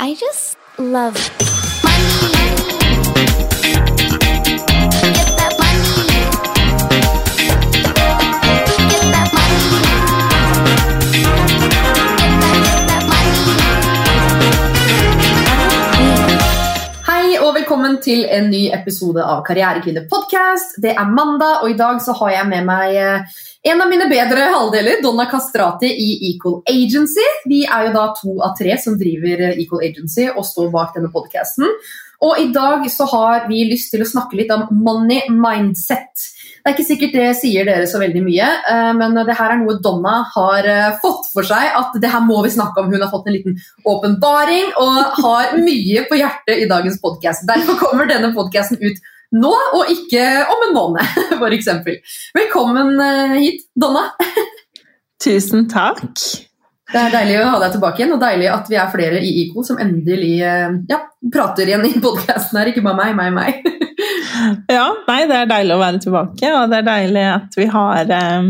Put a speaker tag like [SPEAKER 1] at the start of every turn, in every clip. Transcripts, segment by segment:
[SPEAKER 1] I just love
[SPEAKER 2] velkommen til en ny episode av Karrierekvinner podcast. Det er mandag, og i dag så har jeg med meg eh, en av mine bedre halvdeler, Donna Kastrati i Equal Agency. Vi er jo da to av tre som driver eh, Equal Agency og står bak denne podcasten. Og i dag så har vi lyst til å snakke litt om money mindset. Det er ikke sikkert det sier dere så veldig mye, eh, men det her er noe Donna har eh, fått for seg at det her må vi snakke om. Hun har fått en liten åpenbaring og har mye på hjertet i dagens podkast. Derfor kommer denne podkasten ut nå, og ikke om en måned, f.eks. Velkommen eh, hit, Donna.
[SPEAKER 3] Tusen takk.
[SPEAKER 2] Det er deilig å ha deg tilbake igjen, og deilig at vi er flere i IKO som endelig eh, ja, prater igjen i podkasten her. Ikke bare meg, meg, meg.
[SPEAKER 3] Ja, nei, det er deilig å være tilbake, og det er deilig at vi har eh,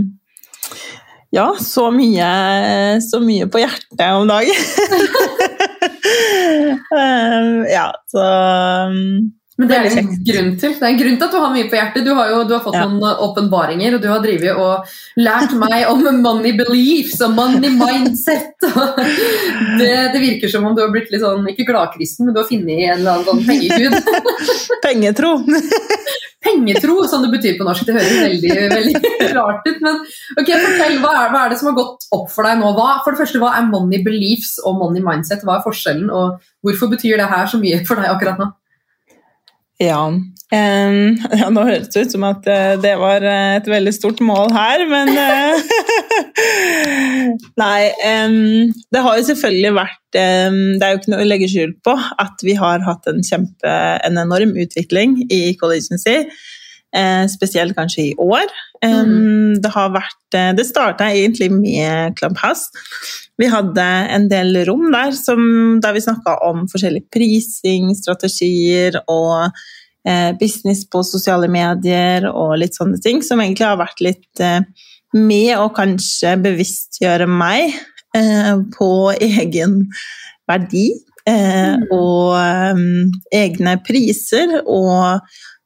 [SPEAKER 3] ja, så mye, så mye på hjertet om dagen. Eh, ja, så mm,
[SPEAKER 2] Men det er det en grunn til. Det er en grunn til at du har mye på hjertet. Du har jo du har fått
[SPEAKER 3] Ja.
[SPEAKER 2] noen eh, åpenbaringer, og du har drevet og lært meg om money beliefs og money mindset. Det, det virker som om du har blitt litt sånn, ikke gladkristen, men du har funnet en eller annen sånn pengegud.
[SPEAKER 3] pengetro.
[SPEAKER 2] Pengetro, som det betyr på norsk. Det høres veldig, veldig rart ut. Men ok, fortell, hva er, hva er det som har gått opp for deg nå? Hva, for det første, hva er money beliefs og money mindset? Hva er forskjellen, og hvorfor betyr det her så mye for deg akkurat nå?
[SPEAKER 3] Ja. Um, ja, nå høres det ut som at uh, det var uh, et veldig stort mål her, men uh, Nei. Um, det har jo selvfølgelig vært um, Det er jo ikke noe å legge skjul på at vi har hatt en kjempe, en enorm utvikling i Collegency. Spesielt kanskje i år. Mm. Det har vært Det starta egentlig med Clubhouse. Vi hadde en del rom der som, der vi snakka om forskjellig prising, strategier og business på sosiale medier og litt sånne ting, som egentlig har vært litt eh, med å kanskje bevisstgjøre meg eh, på egen verdi eh,
[SPEAKER 2] Mm.
[SPEAKER 3] og eh, egne priser og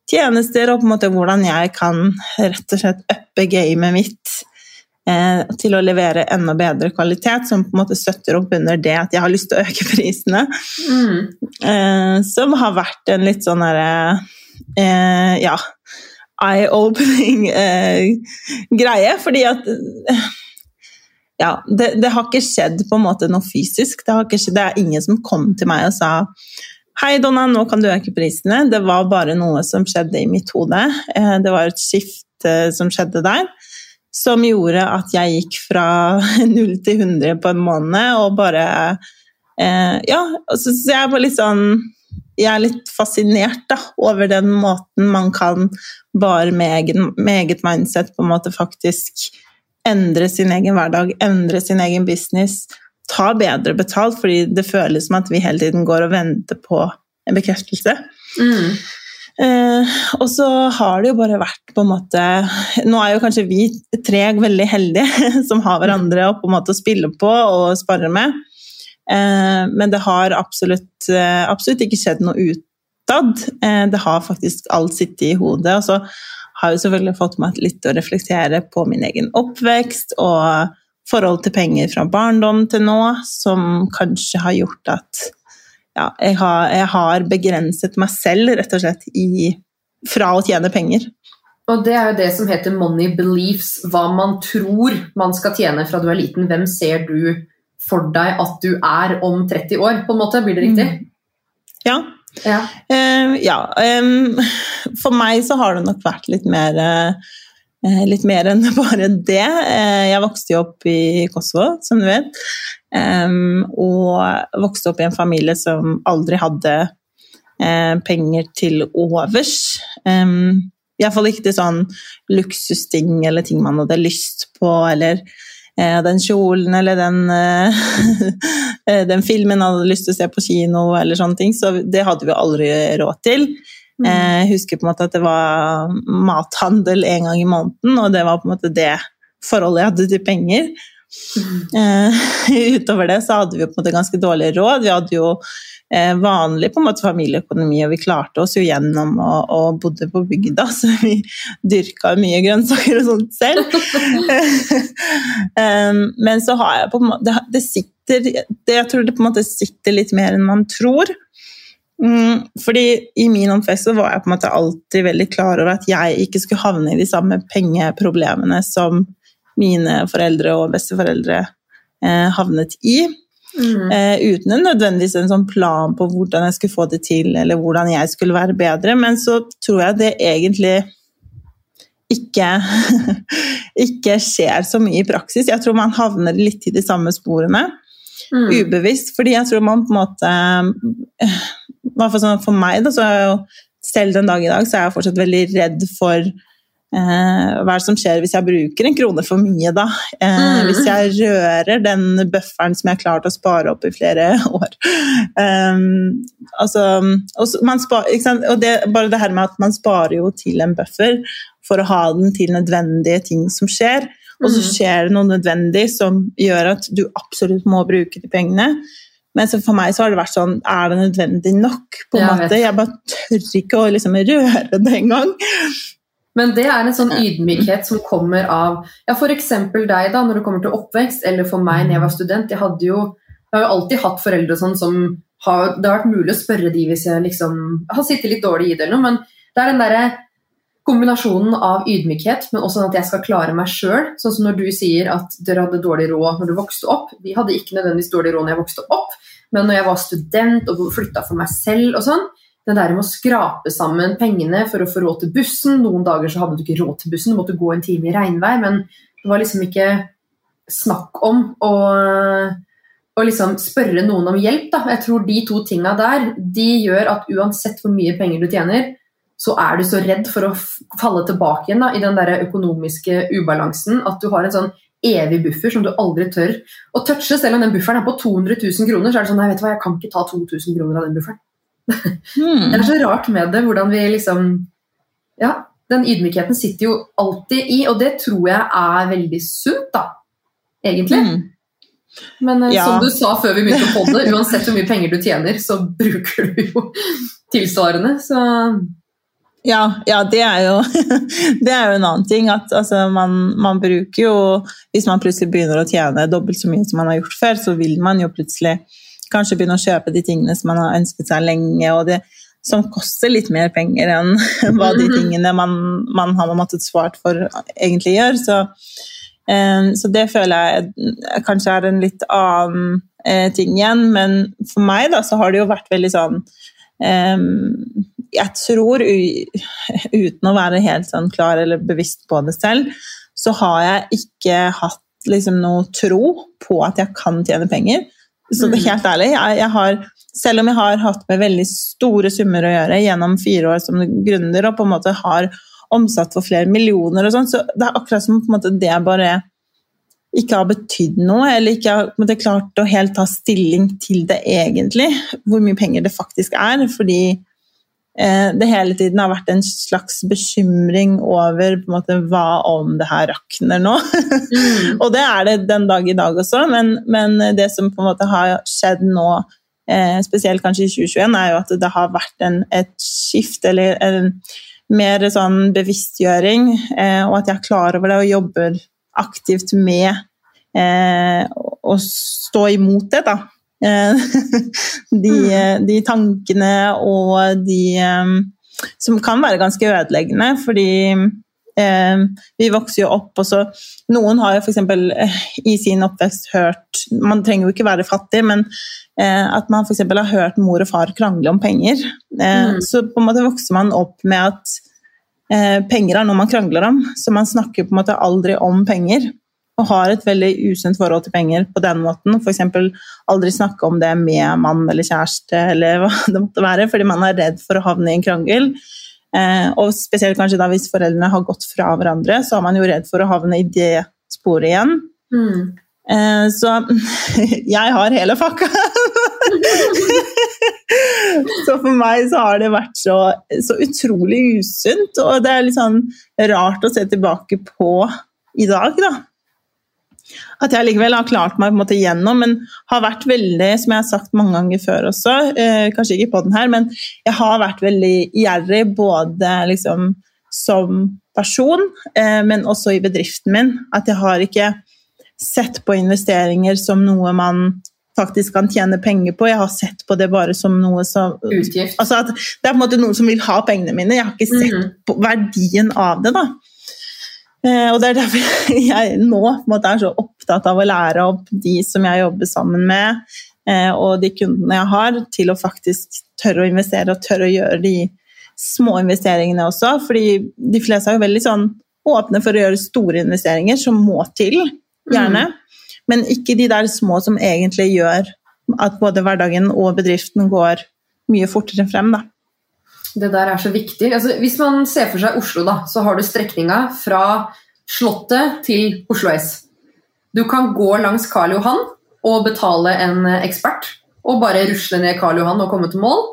[SPEAKER 3] tjenester, og på en måte hvordan jeg kan rett og slett uppe gamet mitt eh, til å levere enda bedre kvalitet, som på en måte støtter opp under det at jeg har lyst til å øke prisene.
[SPEAKER 2] Mm.
[SPEAKER 3] Eh, som har vært en litt sånn herre eh, Ja, eye-opening eh, greie, fordi at eh, ja, det, det har ikke skjedd på en måte noe fysisk. Det, skjedd, det er ingen som kom til meg og sa Hei, Donna, nå kan du øke prisene. Det var bare noe som skjedde i mitt hode. Eh, Det var et skift eh, som skjedde der, som gjorde at jeg gikk fra 0 til 100 på en måned, og bare eh, Ja, så så jeg er litt sånn Jeg er litt fascinert da, over den måten man kan bare med, egen, med eget mindset på en måte faktisk endre sin egen hverdag, endre sin egen business, ta bedre betalt, fordi det føles som at vi hele tiden går og venter på en bekreftelse.
[SPEAKER 2] Mm.
[SPEAKER 3] Eh, og så har det jo bare vært på en måte Nå er jo kanskje vi tre veldig heldige som har hverandre å på en måte spille på og spare med, eh, men det har absolutt, eh, absolutt ikke skjedd noe utad. Eh, det har faktisk alt sittet i hodet. og så har jo selvfølgelig fått meg litt å reflektere på min egen oppvekst og forhold til penger fra barndom til nå, som kanskje har gjort at ja, jeg, har, jeg har begrenset meg selv, rett og slett, i, fra å tjene penger.
[SPEAKER 2] Og det er jo det som heter money beliefs, hva man tror man skal tjene fra du er liten. Hvem ser du for deg at du er om 30 år, på en måte? Blir det riktig?
[SPEAKER 3] Ja.
[SPEAKER 2] Ja.
[SPEAKER 3] Uh, ja um, for meg så har det nok vært litt mer uh, Litt mer enn bare det. Eh, jeg vokste jo opp i Kosovo, som du vet. Em, og vokste opp i en familie som aldri hadde eh, penger til overs. Um, Iallfall ikke til sånn luksusting eller ting man hadde lyst på, eller eh, den kjolen eller den, eh, den filmen man hadde lyst til å se på kino, eller sånne ting. Så det hadde vi aldri råd til. Mm. Jeg husker på en måte at det var mathandel en gang i måneden, og det var på en måte det forholdet jeg hadde til penger. Eh, utover det så hadde vi på en måte ganske dårlig råd. Vi hadde jo uh, vanlig på en måte familieøkonomi, og vi klarte oss jo gjennom og, og bodde på bygda, så vi dyrka mye grønnsaker og sånt selv. um, men så har jeg på en måte Det, sitter det, Jeg tror det på en måte sitter litt mer enn man tror. Mm, fordi i min omfest så var jeg på en måte alltid veldig klar over at jeg ikke skulle havne i de samme pengeproblemene som mine foreldre og besteforeldre eh, havnet i.
[SPEAKER 2] Mm.
[SPEAKER 3] Eh, uten en nødvendigvis en sånn plan på hvordan jeg skulle få det til, eller hvordan jeg skulle være bedre. Men så tror jeg det egentlig ikke, ikke skjer så mye i praksis. Jeg tror man havner litt i de samme sporene.
[SPEAKER 2] Mm.
[SPEAKER 3] Ubevisst, fordi jeg tror man på en måte eh, sånn For meg, da, så er jeg jo selv den dag i dag, så er jeg fortsatt veldig redd for hva er det som skjer hvis jeg bruker en krone for mye, da? Eh,
[SPEAKER 2] Mm.
[SPEAKER 3] Hvis jeg rører den bufferen som jeg har klart å spare opp i flere år. Um, altså, og, man spar, og det, bare det her med at man sparer jo til en buffer for å ha den til nødvendige ting som skjer, og så
[SPEAKER 2] Mhm.
[SPEAKER 3] skjer det noe nødvendig som gjør at du absolutt må bruke de pengene. Men så for meg så har det vært sånn Er det nødvendig nok? på en
[SPEAKER 2] jeg
[SPEAKER 3] måte? Jeg bare tør ikke å liksom røre det engang.
[SPEAKER 2] Men det er en sånn ydmykhet som kommer av ja, f.eks. deg da, når det kommer til oppvekst, eller for meg når jeg var student. Jeg, hadde jo, jeg har jo alltid hatt foreldre sånn som har, Det har vært mulig å spørre de hvis jeg liksom har sittet litt dårlig i det, eller noe, men det er den derre kombinasjonen av ydmykhet, men også at jeg skal klare meg sjøl. Sånn som når du sier at dere hadde dårlig råd når du vokste opp. Vi hadde ikke nødvendigvis dårlig råd når jeg vokste opp, men når jeg var student og flytta for meg selv og sånn, det der med å skrape sammen pengene for å få råd til bussen. Noen dager så hadde du ikke råd til bussen, du måtte gå en time i regnvær. Men det var liksom ikke snakk om å, å liksom spørre noen om hjelp. Da. Jeg tror de to tinga der de gjør at uansett hvor mye penger du tjener, så er du så redd for å falle tilbake igjen da, i den der økonomiske ubalansen at du har en sånn evig buffer som du aldri tør å touche. Selv om den bufferen er på 200 000 kroner, så er det sånn nei, vet du hva, jeg kan ikke ta 2000 kroner av den bufferen.
[SPEAKER 3] Hmm.
[SPEAKER 2] Det er så rart med det, hvordan vi liksom Ja, den ydmykheten sitter jo alltid i, og det tror jeg er veldig sunt, da. Egentlig.
[SPEAKER 3] Mm.
[SPEAKER 2] Men eh,
[SPEAKER 3] Ja.
[SPEAKER 2] som du sa før vi begynte å det, uansett hvor mye penger du tjener, så bruker du jo tilsvarende. Så
[SPEAKER 3] Ja, ja det, er jo, det er jo en annen ting. At altså, man, man bruker jo Hvis man plutselig begynner å tjene dobbelt så mye som man har gjort før, så vil man jo plutselig kanskje begynne å kjøpe de tingene som man har ønsket seg lenge, og det som koster litt mer penger enn hva de
[SPEAKER 2] Mhm.
[SPEAKER 3] tingene man, man har måttet svart for, egentlig gjør. Så, eh, så det føler jeg kanskje er en litt annen eh, ting igjen. Men for meg da, så har det jo vært veldig sånn eh, jeg tror, uten å være helt sånn klar eller bevisst på det selv, så har jeg ikke hatt liksom noe tro på at jeg kan tjene penger. Så det er helt ærlig, jeg, jeg har, selv om jeg har hatt med veldig store summer å gjøre gjennom fire år som gründer, og på en måte har omsatt for flere millioner og sånn, så det er akkurat som på en måte det bare ikke har betydd noe, eller ikke har måte, klart å helt ta stilling til det egentlig, hvor mye penger det faktisk er, fordi det hele tiden har vært en slags bekymring over måte, hva om det her rakner nå?
[SPEAKER 2] mm.
[SPEAKER 3] Og det er det den dag i dag også, men, men det som på en måte har skjedd nå, eh, spesielt kanskje i 2021, er jo at det har vært en, et skift, eller en mer sånn bevisstgjøring, eh, og at jeg er klar over det og jobber aktivt med eh, å stå imot det, da. Eh, de, eh, de tankene og de eh, som kan være ganske ødeleggende, fordi vi vokser jo opp, og så Noen har jo f.eks. i sin oppvekst hørt Man trenger jo ikke være fattig, men at man f.eks. har hørt mor og far krangle om penger.
[SPEAKER 2] Mm.
[SPEAKER 3] Så på en måte vokser man opp med at penger er noe man krangler om, så man snakker på en måte aldri om penger. Og har et veldig usunt forhold til penger på den måten. F.eks. aldri snakke om det med mann eller kjæreste, eller hva det måtte være, fordi man er redd for å havne i en krangel. Eh, og spesielt kanskje da hvis foreldrene har gått fra hverandre, så er man jo redd for å havne i det sporet igjen.
[SPEAKER 2] Mm.
[SPEAKER 3] Eh, så jeg har hele fakka. så for meg så har det vært så, så utrolig usunt, og det er litt sånn rart å se tilbake på i dag, da. At jeg likevel har klart meg på en måte gjennom, men har vært veldig, som jeg har sagt mange ganger før også, eh, kanskje ikke på den her, men jeg har vært veldig gjerrig både liksom som person, eh, men også i bedriften min. At jeg har ikke sett på investeringer som noe man faktisk kan tjene penger på. Jeg har sett på det bare som noe som
[SPEAKER 2] Utgift.
[SPEAKER 3] Altså at det er på en måte noen som vil ha pengene mine. Jeg har ikke sett
[SPEAKER 2] Mhm.
[SPEAKER 3] på verdien av det. da. Eh, og Det er derfor jeg nå måte, er så opptatt av å lære opp de som jeg jobber sammen med, eh, og de kundene jeg har, til å faktisk tørre å investere og tørre å gjøre de små investeringene også. fordi de fleste er jo veldig sånn åpne for å gjøre store investeringer, som må til, gjerne. Men ikke de der små som egentlig gjør at både hverdagen og bedriften går mye fortere frem. da.
[SPEAKER 2] Det der er så viktig. Altså, hvis man ser for seg Oslo, da, så har du strekninga fra Slottet til Oslo S. Du kan gå langs Karl Johan og betale en ekspert, og bare rusle ned Karl Johan og komme til mål.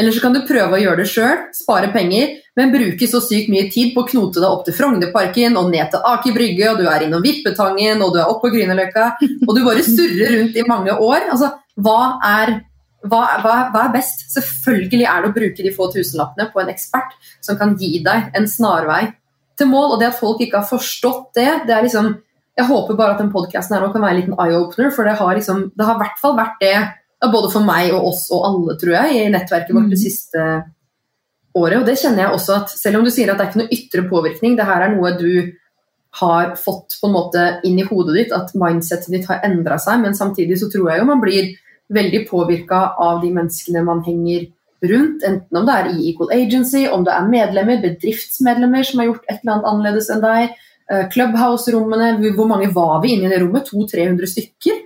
[SPEAKER 2] Eller så kan du prøve å gjøre det sjøl, spare penger, men bruke så sykt mye tid på å knote deg opp til Frognerparken og ned til Aker Brygge, og du er innom Vippetangen, og du er oppe på Grünerløkka, og du bare surrer rundt i mange år. Altså, hva er hva, hva, hva er best? Selvfølgelig er det å bruke de få tusenlappene på en ekspert som kan gi deg en snarvei til mål. Og det at folk ikke har forstått det, det er liksom Jeg håper bare at den podkasten kan være en liten eye-opener, for det har liksom Det har i hvert fall vært det både for meg og oss og alle, tror jeg, i nettverket vårt det siste året. Og det kjenner jeg også at selv om du sier at det er ikke noe ytre påvirkning, det her er noe du har fått på en måte inn i hodet ditt, at mindsetet ditt har endra seg, men samtidig så tror jeg jo man blir veldig påvirka av de menneskene man henger rundt, enten om det er i Equal Agency, om det er medlemmer, bedriftsmedlemmer som har gjort et eller annet annerledes enn deg, eh, Clubhouse-rommene, hvor- hvor mange var vi inne i det rommet? 200-300 stykker?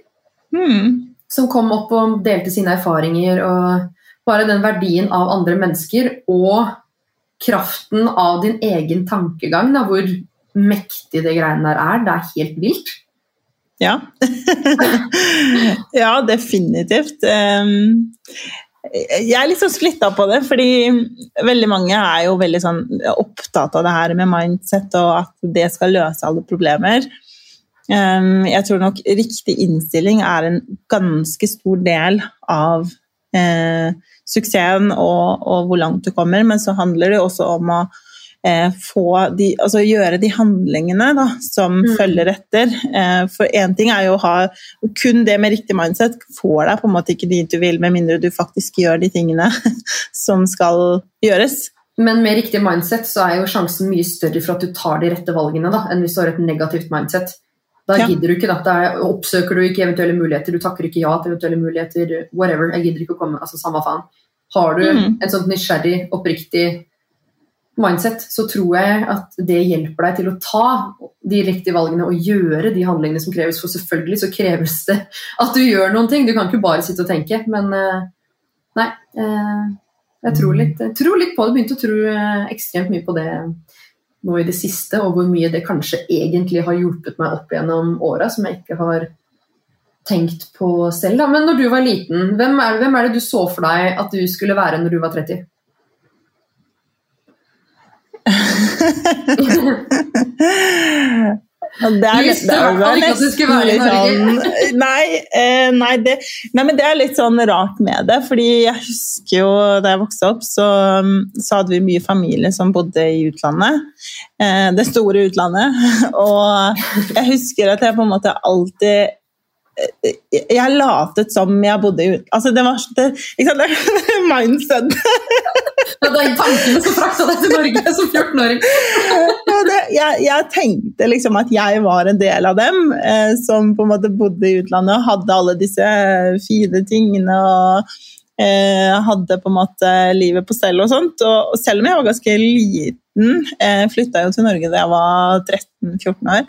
[SPEAKER 3] Mm.
[SPEAKER 2] som kom opp og delte sine erfaringer. og Bare den verdien av andre mennesker og kraften av din egen tankegang, da, hvor mektig det greiene der er. Det er helt vilt.
[SPEAKER 3] Ja. ja, definitivt. Jeg er litt sånn splitta på det, fordi veldig mange er jo veldig sånn opptatt av det her med mindset og at det skal løse alle problemer. Jeg tror nok riktig innstilling er en ganske stor del av eh, suksessen og, og hvor langt du kommer, men så handler det jo også om å få de, altså gjøre de handlingene da, som
[SPEAKER 2] Mm.
[SPEAKER 3] følger etter. Eh, for én ting er jo å ha kun det med riktig mindset får deg på en måte ikke dit du vil, med mindre du faktisk gjør de tingene som skal gjøres.
[SPEAKER 2] Men med riktig mindset så er jo sjansen mye større for at du tar de rette valgene da, enn hvis du har et negativt mindset. Da
[SPEAKER 3] Ja.
[SPEAKER 2] gidder du ikke, da. Da er- oppsøker du ikke eventuelle muligheter, du takker ikke ja til eventuelle muligheter, whatever. Jeg gidder ikke å komme, altså samme faen. Har du
[SPEAKER 3] Mm.
[SPEAKER 2] et sånt nysgjerrig, oppriktig mindset, så tror jeg at det hjelper deg til å ta de riktige valgene og gjøre de handlingene som kreves. For selvfølgelig så kreves det at du gjør noen ting. Du kan ikke bare sitte og tenke. Men eh, nei. eh, Jeg tror litt, jeg tror litt på det. Begynte å tro eh, ekstremt mye på det nå i det siste, og hvor mye det kanskje egentlig har hjulpet meg opp gjennom åra, som jeg ikke har tenkt på selv. Da. Men når du var liten, hvem er, hvem er det du så for deg at du skulle være når du var 30?
[SPEAKER 3] Ja, Det er, litt- det er
[SPEAKER 2] i
[SPEAKER 3] litt sånn- Nei, eh, nei, det, nei, men det er litt sånn rart med det. fordi jeg husker jo da jeg vokste opp, så, så hadde vi mye familie som bodde i utlandet. Eh, det store utlandet. Og jeg husker at jeg på en måte alltid jeg latet som jeg bodde i utlandet. altså det var det, ikke sant? det mindset
[SPEAKER 2] Ja, det er tankene som frakta deg til Norge som 14-åring.
[SPEAKER 3] Jeg, jeg tenkte liksom at jeg var en del av dem eh, som på en måte bodde i utlandet og hadde alle disse fine tingene og eh, hadde på en måte livet på stell og sånt. Og, og selv om jeg var ganske liten, eh, flytta jo til Norge da jeg var 13-14 år,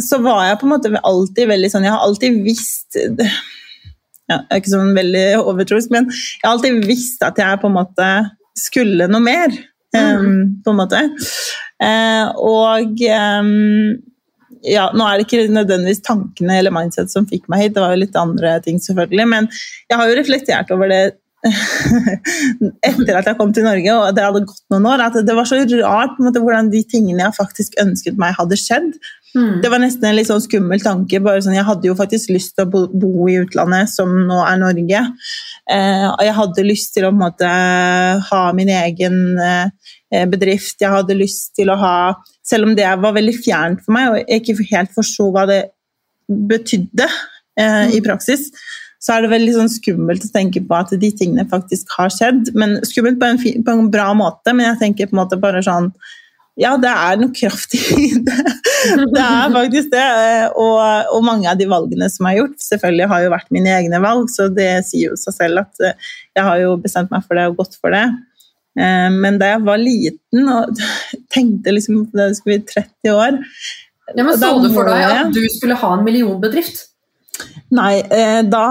[SPEAKER 3] så var jeg på en måte alltid veldig sånn Jeg har alltid visst ja, Jeg er ikke sånn veldig overtroisk, men jeg har alltid visst at jeg på en måte skulle noe mer. em, på en måte. Uh, og um, ja, nå er det ikke nødvendigvis tankene eller mindset som fikk meg hit, det var jo litt andre ting selvfølgelig, men jeg har jo reflektert over det etter at jeg kom til Norge og det hadde gått noen år, at det var så rart måte, hvordan de tingene jeg faktisk ønsket meg, hadde skjedd.
[SPEAKER 2] Mm.
[SPEAKER 3] Det var nesten en litt sånn skummel tanke. bare sånn, Jeg hadde jo faktisk lyst til å bo, bo i utlandet, som nå er Norge. Eh, og jeg hadde lyst til å på en måte, ha min egen eh, bedrift. Jeg hadde lyst til å ha Selv om det var veldig fjernt for meg, og jeg ikke helt forsto hva det betydde eh, i praksis, så er det veldig sånn skummelt å tenke på at de tingene faktisk har skjedd. men Skummelt på en, på en bra måte, men jeg tenker på en måte bare sånn ja, det er noe kraft i det. Det er faktisk det. Og, og, mange av de valgene som jeg har gjort, selvfølgelig har jo vært mine egne valg, så det sier jo seg selv at eh, jeg har jo bestemt meg for det og gått for det. Eh, men da jeg var liten og tenkte liksom på det jeg skulle bli 30 år
[SPEAKER 2] Ja, men Så du for deg at du skulle ha en millionbedrift?
[SPEAKER 3] Nei, eh, da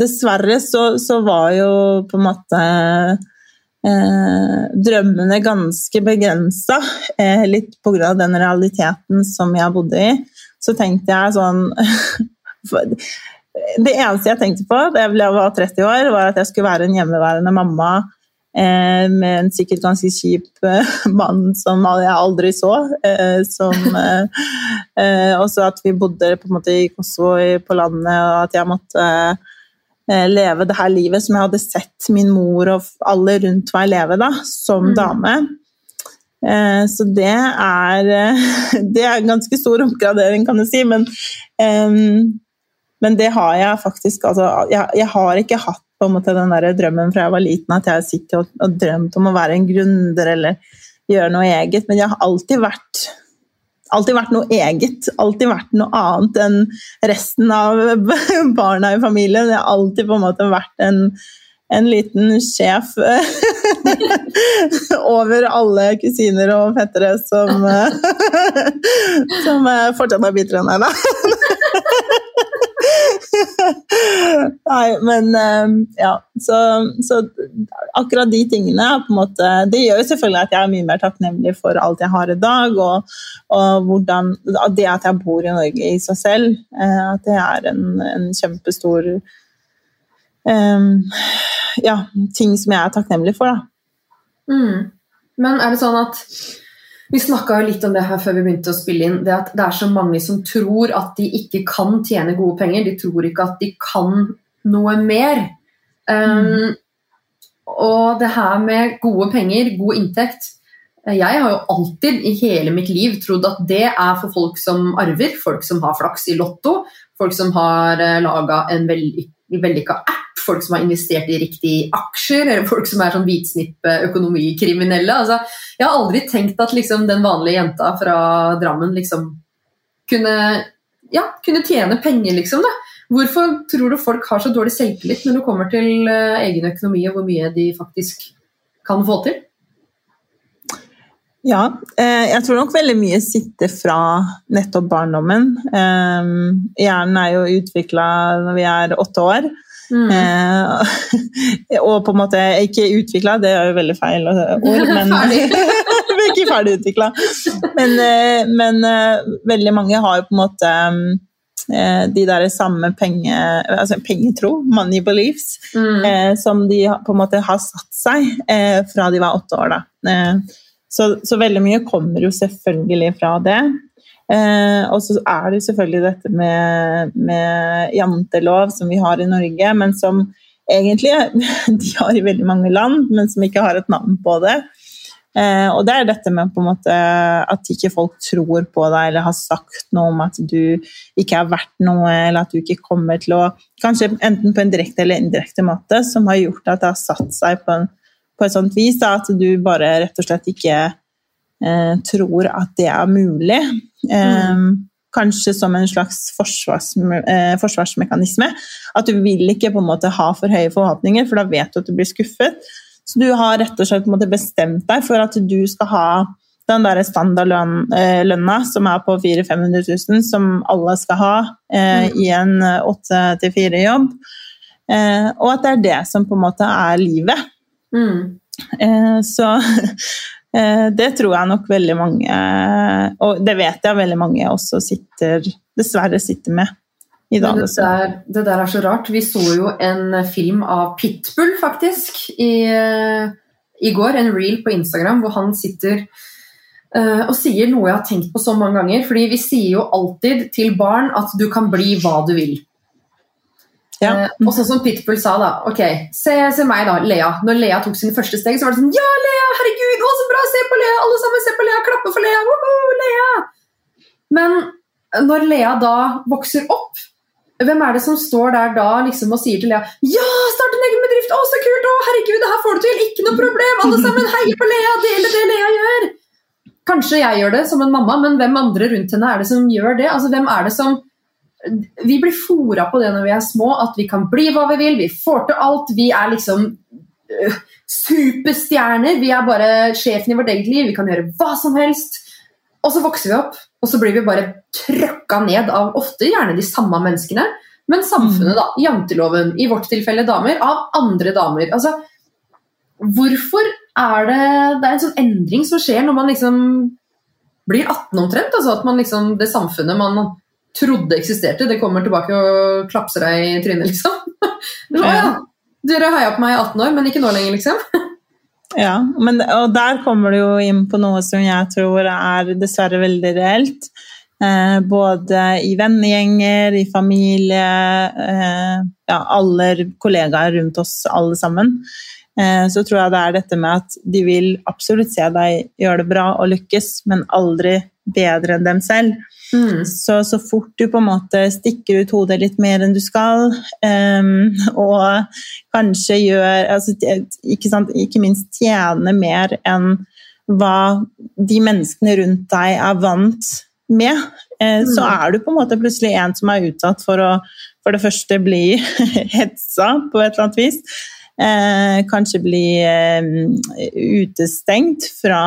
[SPEAKER 3] Dessverre så, så var jo på en måte eh, drømmene ganske begrensa. Eh, litt pga. den realiteten som jeg bodde i. Så tenkte jeg sånn Det eneste jeg tenkte på da jeg var 30 år, var at jeg skulle være en hjemmeværende mamma eh, med en sikkert ganske kjip eh, mann som jeg aldri så. Eh, som, eh, eh, også at vi bodde på en måte i Kosovo på landet, og at jeg måtte eh, leve det her livet som jeg hadde sett min mor og alle rundt meg leve da, som
[SPEAKER 2] Mm.
[SPEAKER 3] dame. Eh, Så det er, eh, det er en ganske stor oppgradering, kan du si. Men, men det har jeg faktisk altså, jeg, jeg har ikke hatt på en måte den der drømmen fra jeg var liten at jeg sitter og, og drømt om å være en gründer eller gjøre noe eget, men jeg har alltid vært alltid vært noe eget. Alltid vært noe annet enn resten av barna i familien. Jeg har alltid på en måte vært en, en liten sjef over alle kusiner og fettere som, som fortsatt er bitre enn meg, da. Nei, men eh, ja, så, så akkurat de tingene på en måte, Det gjør jo selvfølgelig at jeg er mye mer takknemlig for alt jeg har i dag, og, og hvordan, det at jeg bor i Norge i seg selv, eh, at det er en, en kjempestor um, ja, ting som jeg er takknemlig for. Da.
[SPEAKER 2] Mm. Men er det sånn at Vi snakka litt om det her før vi begynte å spille inn. Det at det er så mange som tror at de ikke kan tjene gode penger. De tror ikke at de kan noe mer. Um, og det her med gode penger, god inntekt Jeg har jo alltid i hele mitt liv trodd at det er for folk som arver, folk som har flaks i Lotto, folk som har uh, laga en vellykka app, folk som har investert i riktige aksjer, eller folk som er sånn hvitsnippe økonomikriminelle. Altså, jeg har aldri tenkt at liksom, den vanlige jenta fra Drammen liksom kunne, ja, kunne tjene penger, liksom. Da. Hvorfor tror du folk har så dårlig selvtillit når det kommer til uh, egen økonomi, og hvor mye de faktisk kan få til?
[SPEAKER 3] Ja, eh, jeg tror nok veldig mye sitter fra nettopp barndommen. Eh, hjernen er jo utvikla når vi er åtte år.
[SPEAKER 2] Mm.
[SPEAKER 3] Eh, og på en måte ikke utvikla, det er jo veldig feil ord, men ikke ferdig utvikla. Men, eh, men eh, veldig mange har jo på en måte eh, de der samme penge, altså pengetro, money beliefs,
[SPEAKER 2] Mm.
[SPEAKER 3] eh, som de på en måte har satt seg eh, fra de var åtte år. Da. Eh, så, så veldig mye kommer jo selvfølgelig fra det. Eh, og så er det selvfølgelig dette med, med jantelov som vi har i Norge, men som egentlig de har i veldig mange land, men som ikke har et navn på det. Eh, og det er dette med måte at ikke folk tror på deg eller har sagt noe om at du ikke er verdt noe, eller at du ikke kommer til å Kanskje enten på en direkte eller indirekte måte, som har gjort at det har satt seg på, en, på et sånt vis da, at du bare rett og slett ikke tror at det er mulig. Mm. Kanskje som en slags forsvars, eh, forsvarsmekanisme. At du vil ikke på en måte ha for høye forhåpninger, for da vet du at du blir skuffet. Så du har rett og slett bestemt deg for at du skal ha den der standardlønna som er på 400 000-500 000, som alle skal ha eh, i en 8-4-jobb. Eh, og at det er det som på en måte er livet.
[SPEAKER 2] Mm.
[SPEAKER 3] Eh, så eh, det tror jeg nok veldig mange Og det vet jeg veldig mange også sitter Dessverre sitter med. i dag
[SPEAKER 2] det, der, det der er så rart. Vi så jo en film av Pitbull, faktisk, i, eh, i går. En reel på Instagram hvor han sitter eh, og sier noe jeg har tenkt på så mange ganger. fordi vi sier jo alltid til barn at du kan bli hva du vil.
[SPEAKER 3] Ja.
[SPEAKER 2] Uh, og sånn som Pitbull sa da, ok, se, se meg da, Lea. Når Lea tok sine første steg, så var det sånn, ja Lea, herregud, å så bra, se på Lea, alle sammen se på Lea, klappe for Lea, woho, Lea. Men når Lea da vokser opp, hvem er det som står der da liksom og sier til Lea, ja, start en egen bedrift, å så kult, å herregud, det her får du til, ikke noe problem, alle sammen heier på Lea, dele det Lea gjør. Kanskje jeg gjør det som en mamma, men hvem andre rundt henne er det som gjør det? Altså, hvem er det som vi blir fora på det når vi er små, at vi kan bli hva vi vil, vi får til alt, vi er liksom uh, superstjerner, vi er bare sjefen i vårt eget liv, vi kan gjøre hva som helst. Og så vokser vi opp, og så blir vi bare trøkka ned av ofte gjerne de samme menneskene, men samfunnet, da, janteloven, i vårt tilfelle damer, av andre damer. Altså, hvorfor er det Det er en sånn endring som skjer når man liksom blir 18 omtrent, altså at man liksom, det samfunnet man trodde eksisterte, det kommer tilbake og klapser deg i trynet, liksom. Nå, ja, dere heia på meg i 18 år, men ikke nå lenger, liksom.
[SPEAKER 3] Ja, men, og der kommer du jo inn på noe som jeg tror er dessverre veldig reelt. Eh, både i vennegjenger, i familie, eh, ja, alle kollegaer rundt oss alle sammen. Eh, så tror jeg det er dette med at de vil absolutt se deg gjøre det bra og lykkes, men aldri bedre enn dem selv.
[SPEAKER 2] Mm.
[SPEAKER 3] Så, så fort du på en måte stikker ut hodet litt mer enn du skal, um, og kanskje gjør altså, ikke, sant, ikke minst tjener mer enn hva de menneskene rundt deg er vant med, eh, så
[SPEAKER 2] Mm.
[SPEAKER 3] er du på en måte plutselig en som er utsatt for å for det første bli hetsa på et eller annet vis. Eh, kanskje bli eh, utestengt fra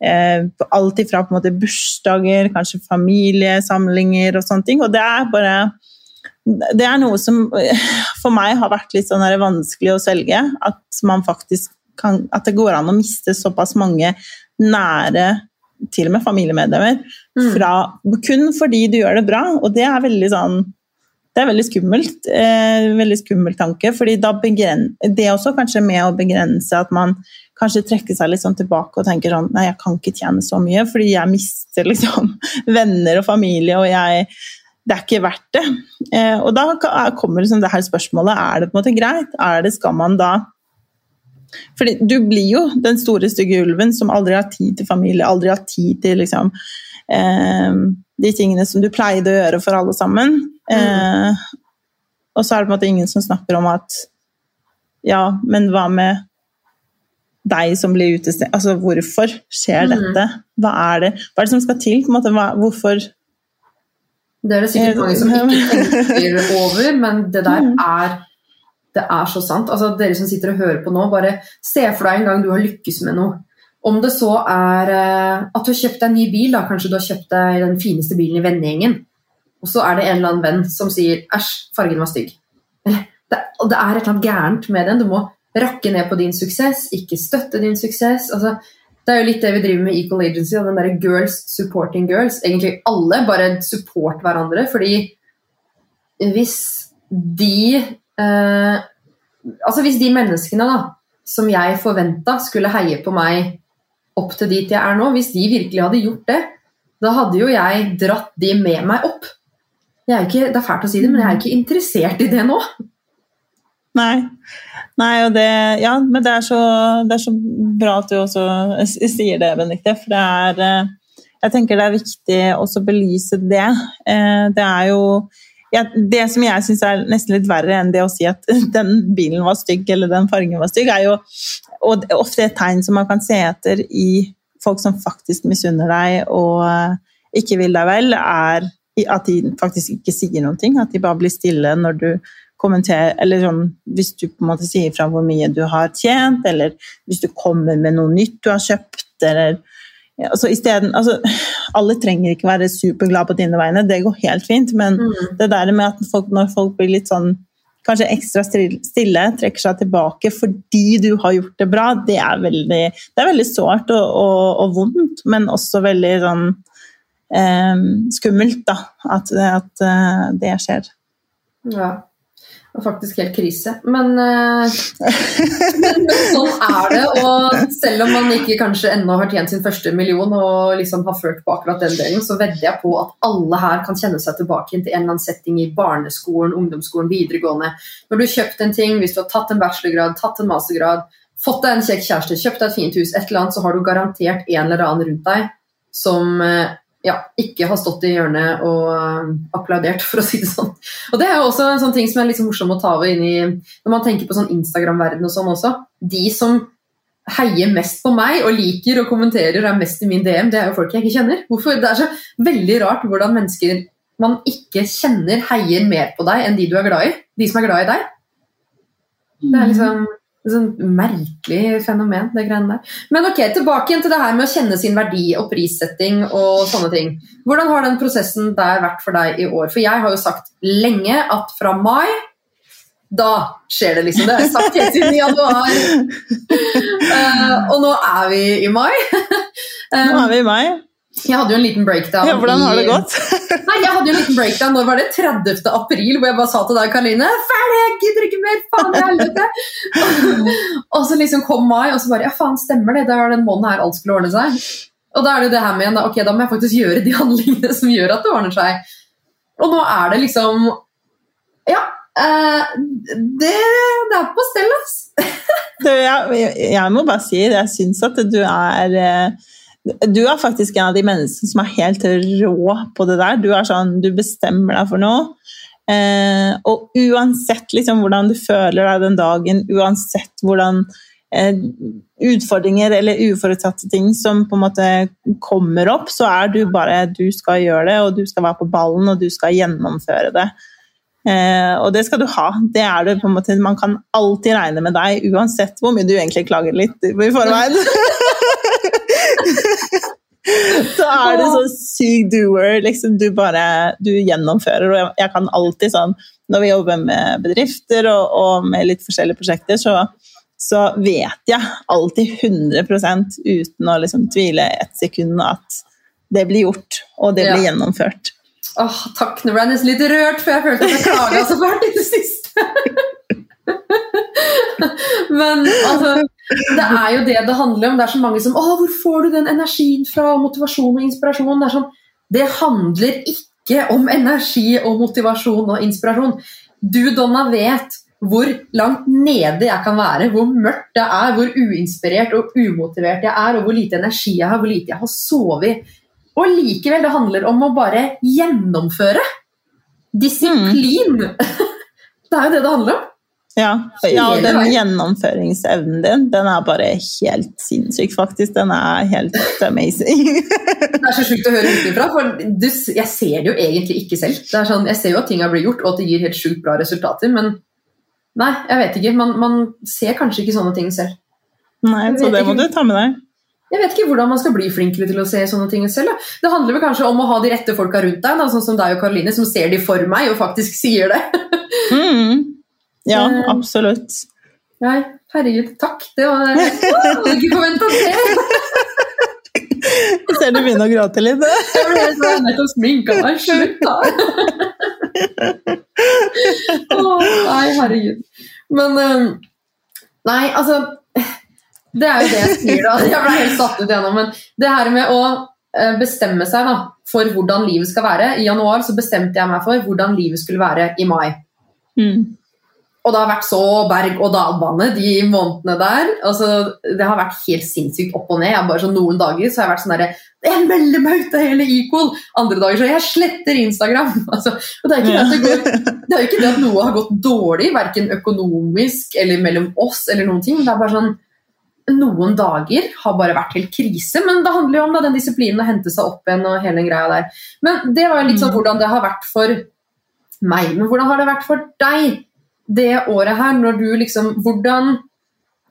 [SPEAKER 3] alt ifra på en måte bursdager, kanskje familiesamlinger og sånne ting. Og det er bare Det er noe som eh, for meg har vært litt sånn vanskelig å svelge. At man faktisk kan At det går an å miste såpass mange nære til og med familiemedlemmer
[SPEAKER 2] Mm.
[SPEAKER 3] fra, kun fordi du gjør det bra. Og det er veldig sånn det er veldig skummelt. Eh, veldig skummel tanke. fordi da begren, Det er også kanskje med å begrense at man kanskje trekker seg litt sånn tilbake og tenker sånn Nei, jeg kan ikke tjene så mye, fordi jeg mister liksom venner og familie, og jeg Det er ikke verdt det. Eh, og da kommer liksom det her spørsmålet Er det på en måte greit? Er det, Skal man da fordi du blir jo den store, stygge ulven som aldri har tid til familie, aldri har tid til liksom, eh, de tingene som du pleide å gjøre for alle sammen. Eh, og så er det på en måte ingen som snakker om at ja, men hva med deg som blir utestengt? Altså, hvorfor skjer
[SPEAKER 2] Mm.
[SPEAKER 3] dette? Hva er det, hva er det som skal til? På en måte, hva, hvorfor
[SPEAKER 2] Det er det sikkert mange som ikke tenker over, men det der er det er så sant. Altså, dere som sitter og hører på nå, bare se for deg en gang du har lykkes med noe. Om det så er eh, at du har kjøpt deg en ny bil, da. kanskje du har kjøpt deg den fineste bilen i vennegjengen, og så er det en eller annen venn som sier 'æsj, fargen var stygg'. Det, det er et eller annet gærent med den. Du må rakke ned på din suksess, ikke støtte din suksess. Altså, det er jo litt det vi driver med i Equal Agency, og den derre girls supporting girls. Egentlig alle bare support hverandre, fordi hvis de eh, Altså hvis de menneskene da, som jeg forventa skulle heie på meg opp til dit jeg er nå, hvis de virkelig hadde gjort det, da hadde jo jeg dratt de med meg opp. Jeg er ikke, det er fælt å si det, men jeg er ikke interessert i det nå.
[SPEAKER 3] Nei. Nei, og det, ja, men det er, så, det er så bra at du også sier det, Benedicte. For det er eh, Jeg tenker det er viktig også å belyse det. Eh, Det er jo ja, Det som jeg syns er nesten litt verre enn det å si at den bilen var stygg eller den fargen var stygg, er jo og det er ofte et tegn som man kan se etter i folk som faktisk misunner deg og eh, ikke vil deg vel, er at de faktisk ikke sier noen ting. At de bare blir stille når du kommenterer Eller sånn hvis du på en måte sier fra hvor mye du har tjent, eller hvis du kommer med noe nytt du har kjøpt, eller ja, altså, stedet, altså, Alle trenger ikke være superglade på dine vegne, det går helt fint, men
[SPEAKER 2] Mm.
[SPEAKER 3] det der med at folk, når folk blir litt sånn kanskje ekstra stille, trekker seg tilbake fordi du har gjort det bra, det er veldig, det er veldig sårt og, og, og vondt, men også veldig sånn eh, skummelt da, at, at eh, det skjer.
[SPEAKER 2] Ja. Var faktisk helt krise. Men, eh, men sånn er det. Og selv om man ikke kanskje ennå har tjent sin første million og liksom har ført på akkurat den delen, så vedder jeg på at alle her kan kjenne seg tilbake til en eller annen setting i barneskolen, ungdomsskolen, videregående. Når du har kjøpt en ting, hvis du har tatt en bachelorgrad, tatt en mastergrad, fått deg en kjekk kjæreste, kjøpt deg et fint hus, et eller annet, så har du garantert en eller annen rundt deg som eh, ja, ikke har stått i hjørnet og eh, applaudert, for å si det sånn. Og Det er jo også en sånn ting som er litt morsom å ta over inn i når man tenker på sånn Instagram-verden og sånn også. De som heier mest på meg og liker og kommenterer og er mest i min DM, det er jo folk jeg ikke kjenner. Hvorfor? Det er så veldig rart hvordan mennesker man ikke kjenner, heier mer på deg enn de du er glad i. De som er glad i deg. Det er liksom et sånt merkelig fenomen, det greiene der. Men ok, tilbake igjen til det her med å kjenne sin verdi og prissetting og sånne ting. Hvordan har den prosessen der vært for deg i år? For jeg har jo sagt lenge at fra mai da skjer det, liksom. Det har jeg sagt helt siden januar. uh, og nå er vi i mai.
[SPEAKER 3] Nå er vi i mai.
[SPEAKER 2] Jeg hadde jo en liten breakdown.
[SPEAKER 3] Ja, hvordan har det gått?
[SPEAKER 2] Nei, jeg hadde jo en liten breakdown. Når var det? 30. april, hvor jeg bare sa til deg, Karoline Ferdig, jeg gidder ikke mer! Faen i helvete! og så liksom kom mai, og så bare Ja, faen, stemmer det? Det var den måneden her alt skulle ordne seg. Og da er det jo det her med ok, da må jeg faktisk gjøre de handlingene som gjør at det ordner seg. Og nå er det liksom Ja. Eh, det, det er på stell, ass.
[SPEAKER 3] Du, jeg, jeg må bare si. Jeg syns at du er eh, Du er faktisk en av de menneskene som er helt rå på det der. Du sånn, du bestemmer deg for noe. Eh, og uansett liksom, hvordan du føler deg den dagen, uansett hvordan eh, utfordringer eller uforutsette ting som på en måte kommer opp, så er du bare Du skal gjøre det, og du skal være på ballen, og du skal gjennomføre det. Eh, og det skal du ha. Det er det på en måte, man kan alltid regne med deg, uansett hvor mye du egentlig klager litt i forveien. så er du så syk doer. Liksom, du bare du gjennomfører. Og jeg, jeg kan alltid sånn Når vi jobber med bedrifter og, og med litt forskjellige prosjekter, så, så vet jeg alltid 100% uten å liksom tvile et sekund at det blir gjort, og det blir
[SPEAKER 2] Ja.
[SPEAKER 3] gjennomført.
[SPEAKER 2] Åh, takk, nå ble jeg nesten litt rørt, for jeg følte at jeg klaga så fælt i det siste. Men altså, det er jo det det handler om. Det er så mange som Å, hvor får du den energien fra? Motivasjon og inspirasjon. Det, sånn, det handler ikke om energi og motivasjon og inspirasjon. Du, Donna, vet hvor langt nede jeg kan være, hvor mørkt det er, hvor uinspirert og umotivert jeg er, og hvor lite energi jeg har, hvor lite jeg har sovet. Og likevel, det handler om å bare gjennomføre. Disiplin. Det er jo det det handler om.
[SPEAKER 3] Ja, ja
[SPEAKER 2] og
[SPEAKER 3] den gjennomføringsevnen din, den er bare helt sinnssyk, faktisk. Den er helt amazing.
[SPEAKER 2] Det er så sjukt å høre utenfra, for du, jeg ser det jo egentlig ikke selv. Det sånn, jeg ser jo at ting har blitt gjort, og at det gir helt sjukt bra resultater, men nei, jeg vet ikke. Man, man ser kanskje ikke sånne ting selv.
[SPEAKER 3] Nei, så det må du ta med deg.
[SPEAKER 2] Jeg vet ikke hvordan man skal bli flinkere til å se sånne ting selv. Da. Det handler vel kanskje om å ha de rette folka rundt deg, da, sånn som deg og Karoline, som ser de for meg og faktisk sier det.
[SPEAKER 3] Mm. Ja,
[SPEAKER 2] Eh.
[SPEAKER 3] absolutt.
[SPEAKER 2] Nei, herregud, takk. Det var Jeg hadde ikke forventa det.
[SPEAKER 3] Ser du begynner å gråte litt?
[SPEAKER 2] Jeg ble helt sånn, nettopp sminka meg. Slutt, da. Åh, nei, herregud. Men eh, Nei, altså Det er jo det jeg sier, da. Jeg ble helt satt ut igjennom. Men det her med å eh, bestemme seg da, for hvordan livet skal være I januar så bestemte jeg meg for hvordan livet skulle være i mai.
[SPEAKER 3] Mm.
[SPEAKER 2] Og det har vært så berg-og-dal-bane de månedene der. Altså, det har vært helt sinnssykt opp og ned. Jeg bare så Noen dager så har jeg vært sånn derre Jeg melder meg ut av hele Equal! Andre dager så jeg sletter Instagram! Altså, og det, er ikke det, at det, går, det er jo ikke det at noe har gått dårlig, verken økonomisk eller mellom oss, eller noen ting. Det er bare sånn Noen dager har bare vært helt krise, men det handler jo om da, den disiplinen å hente seg opp igjen og hele den greia der. Men det var jo litt sånn hvordan det har vært for meg. Men hvordan har det vært for deg? det året her, når du liksom Hvordan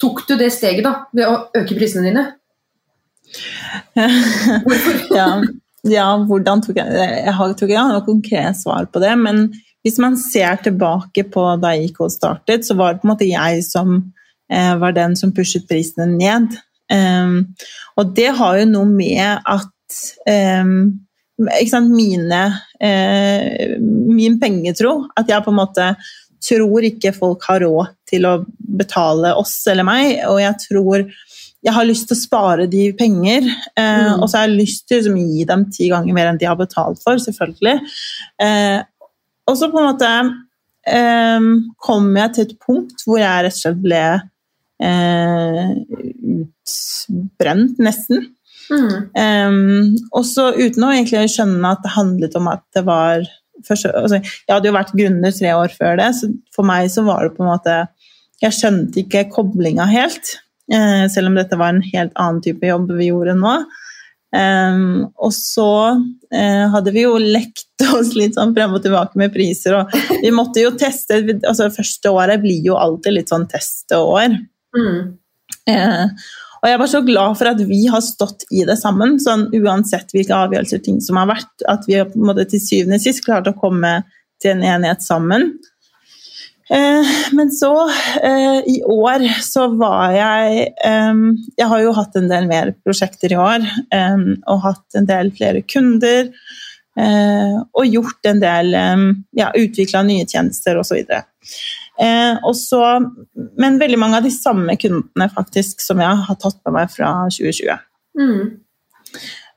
[SPEAKER 2] tok du det steget da, ved å øke prisene dine?
[SPEAKER 3] Ja, ja, hvordan tok jeg Jeg har, ikke noe konkret svar på det, men hvis man ser tilbake på da IK startet, så var det på en måte jeg som var den som pushet prisene ned. Um, og det har jo noe med at um, mine eh, Min pengetro. At jeg på en måte tror ikke folk har råd til å betale oss eller meg, og jeg tror jeg har lyst til å spare de penger, eh,
[SPEAKER 2] Mm.
[SPEAKER 3] og så har jeg lyst til å liksom, gi dem ti ganger mer enn de har betalt for, selvfølgelig. Eh, og så på en måte eh, kom jeg til et punkt hvor jeg rett og slett ble eh, utbrent, nesten.
[SPEAKER 2] Mm.
[SPEAKER 3] Um, også uten å egentlig skjønne at det handlet om at det var først, altså, Jeg hadde jo vært grunner tre år før det, så for meg så var det på en måte Jeg skjønte ikke koblinga helt, uh, selv om dette var en helt annen type jobb vi gjorde nå. Um, og så uh, hadde vi jo lekt oss litt sånn frem og tilbake med priser, og vi måtte jo teste altså Første året blir jo alltid litt sånn testeår.
[SPEAKER 2] Mm.
[SPEAKER 3] Eh, og jeg var så glad for at vi har stått i det sammen, sånn uansett hvilke avgjørelser ting som har vært, at vi på en måte til syvende og sist klart å komme til en enighet sammen. Eh, men så, eh, i år, så var jeg eh, Jeg har jo hatt en del mer prosjekter i år, eh, og hatt en del flere kunder. Eh, og gjort en del eh, Ja, utvikla nye tjenester osv. Og så, men veldig mange av de samme kundene faktisk som jeg har tatt med meg fra 2020.
[SPEAKER 2] Mm.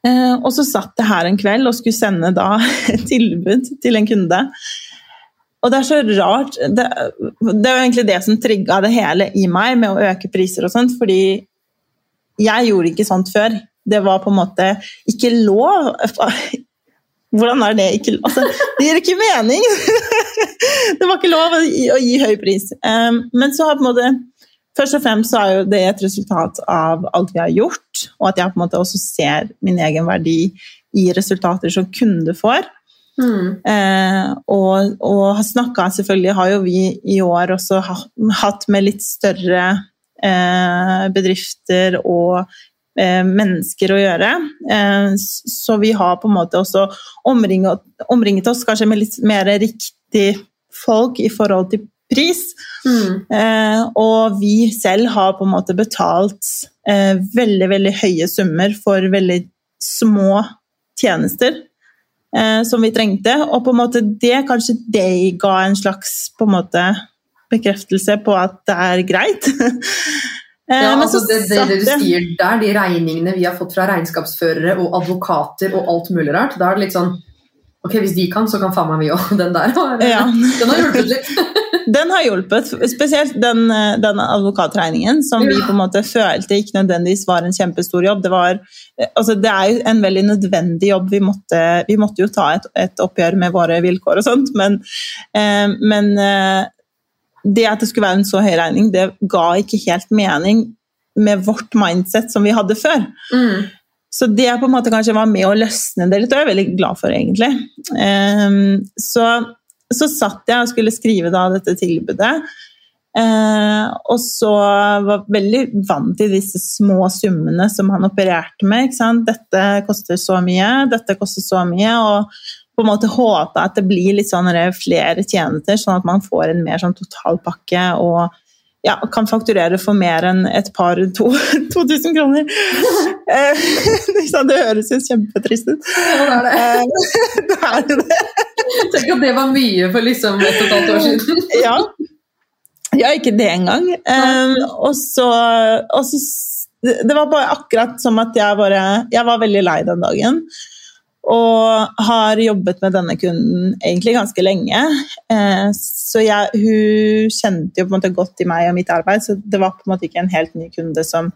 [SPEAKER 3] Eh, og så satt jeg her en kveld og skulle sende da tilbud til en kunde. Og det er så rart Det, det er jo egentlig det som trigga det hele i meg med å øke priser og sånt, fordi jeg gjorde ikke sånt før. Det var på en måte ikke lov. Hvordan er det ikke altså, Det gir ikke mening! det var ikke lov å gi, å gi høy pris. Um, men så har på en måte Først og fremst så er jo det et resultat av alt vi har gjort, og at jeg på en måte også ser min egen verdi i resultater som kunde får.
[SPEAKER 2] Mm.
[SPEAKER 3] Eh, og, og har snakka selvfølgelig har jo vi i år også hatt med litt større eh, bedrifter og mennesker å gjøre. Eh, så vi har på en måte også omringet, omringet oss kanskje med litt mer riktig folk i forhold til pris.
[SPEAKER 2] Mm.
[SPEAKER 3] Eh, og vi selv har på en måte betalt eh, veldig, veldig høye summer for veldig små tjenester eh, som vi trengte. Og på en måte det kanskje det ga en slags på en måte bekreftelse på at det er greit.
[SPEAKER 2] Ja, altså det, det, det du sier der, de regningene vi har fått fra regnskapsførere og advokater og alt mulig rart, da er det litt sånn Ok, hvis de kan, så kan faen meg vi òg. Den der
[SPEAKER 3] Ja.
[SPEAKER 2] den har hjulpet litt.
[SPEAKER 3] Den har hjulpet, spesielt den, den advokatregningen, som vi på en måte følte ikke nødvendigvis var en kjempestor jobb. Det, var, altså det er jo en veldig nødvendig jobb. Vi måtte, vi måtte jo ta et, et oppgjør med våre vilkår og sånt, men, eh, men eh, det at det skulle være en så høy regning, det ga ikke helt mening med vårt mindset som vi hadde før.
[SPEAKER 2] Mm.
[SPEAKER 3] Så det på en måte kanskje var med å løsne det litt, og jeg er veldig glad for, egentlig. Um, så, så satt jeg og skulle skrive da dette tilbudet, eh, og så var veldig vant til disse små summene som han opererte med. Dette koster så mye, dette koster så mye, og på en måte håpe at det blir litt sånn flere tjenester, sånn at man får en mer sånn totalpakke og ja, kan fakturere for mer enn et par to, 2000 kroner. Eh, det høres jo kjempetrist ut.
[SPEAKER 2] Ja, det er det.
[SPEAKER 3] Eh, det er det.
[SPEAKER 2] Tenk at det var mye for liksom et og et halvt år siden.
[SPEAKER 3] Ja. ja, ikke det engang. Um, og så, og så Det var bare akkurat som at jeg bare Jeg var veldig lei den dagen. Og har jobbet med denne kunden egentlig ganske lenge. Eh, så jeg, hun kjente jo på en måte godt i meg og mitt arbeid, så det var på en måte ikke en helt ny kunde som,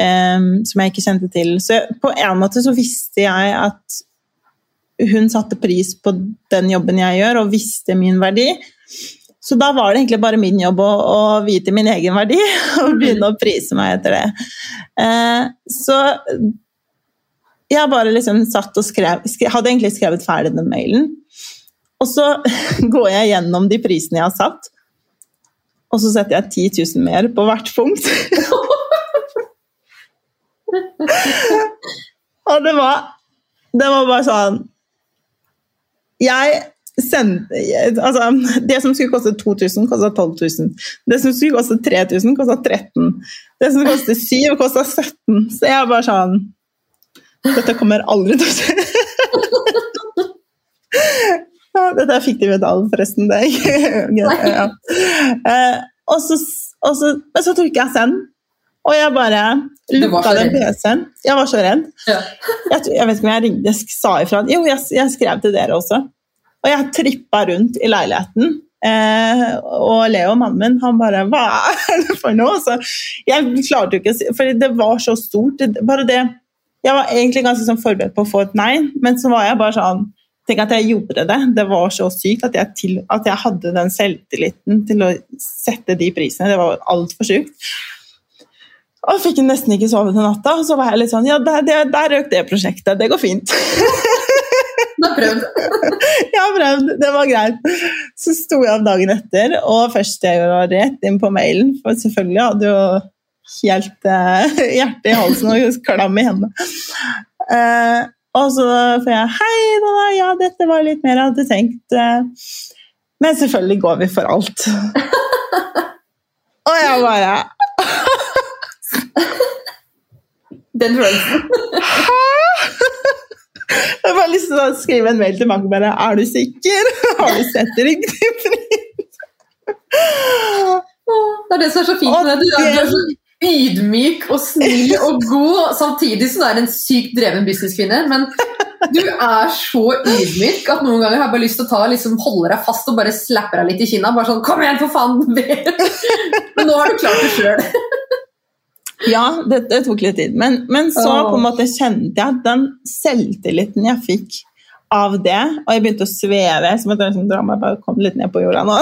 [SPEAKER 3] eh, som jeg ikke kjente til. Så på en måte så visste jeg at hun satte pris på den jobben jeg gjør, og visste min verdi. Så da var det egentlig bare min jobb å, å vite min egen verdi og begynne å prise meg etter det. Eh, så jeg bare liksom satt og skrev, skrev Hadde egentlig skrevet ferdig den mailen. Og så går jeg gjennom de prisene jeg har satt, og så setter jeg 10 000 mer på hvert punkt. og det var Det var bare sånn Jeg sendte Altså, det som skulle koste 2000, kosta 12 000. Det som skulle koste 3000, kosta 13 Det som koste 7, kosta 17. Så jeg bare sånn Dette kommer aldri til å skje. Ja, Dette er fiktiv medalje, forresten. Det er ja. Eh, og, så, og så, men så tok jeg send, og jeg bare lukka den. PC-en. Jeg var så redd.
[SPEAKER 2] Ja.
[SPEAKER 3] Jeg, jeg vet ikke om jeg ringte, jeg sa ifra. Jo, jeg, jeg skrev til dere også. Og jeg trippa rundt i leiligheten. Eh, og Leo, mannen min, han bare Hva er det for noe? Så jeg klarte jo ikke å si For det var så stort. Bare det Jeg var egentlig ganske sånn forberedt på å få et nei, men så var jeg bare sånn Tenk at jeg gjorde det. Det var så sykt at jeg, til, at jeg hadde den selvtilliten til å sette de prisene. Det var altfor sykt. Og jeg fikk nesten ikke sove til natta. Og så var jeg litt sånn Ja, der, der, der røk det prosjektet. Det går fint.
[SPEAKER 2] Du har prøvd.
[SPEAKER 3] Jeg har prøvd, det var greit. Så sto jeg opp dagen etter, og først jeg var rett inn på mailen, for selvfølgelig hadde jo helt uh, hjertet i halsen og klam i hendene. Uh, og så får jeg Hei, da, ja, dette var litt mer jeg hadde tenkt. Uh, men selvfølgelig går vi for alt. og jeg bare
[SPEAKER 2] Den følelsen.
[SPEAKER 3] Jeg har bare lyst til å skrive en mail til Mange bare Er du sikker? Har du sett riktig pris?
[SPEAKER 2] Det er det som er så fint med det. Du, du er så ydmyk og snill og god, samtidig som du er en sykt dreven businesskvinne. Men du er så ydmyk at noen ganger har jeg bare lyst til å ta, liksom, holde deg fast og bare slappe deg litt i kinna. Bare sånn Kom igjen, for faen! Men nå har du klart det sjøl.
[SPEAKER 3] Ja, det, det tok litt tid. Men, men så på en måte kjente jeg at den selvtilliten jeg fikk av det, og jeg begynte å sveve som et jeg liksom dra bare kom litt ned på jorda nå.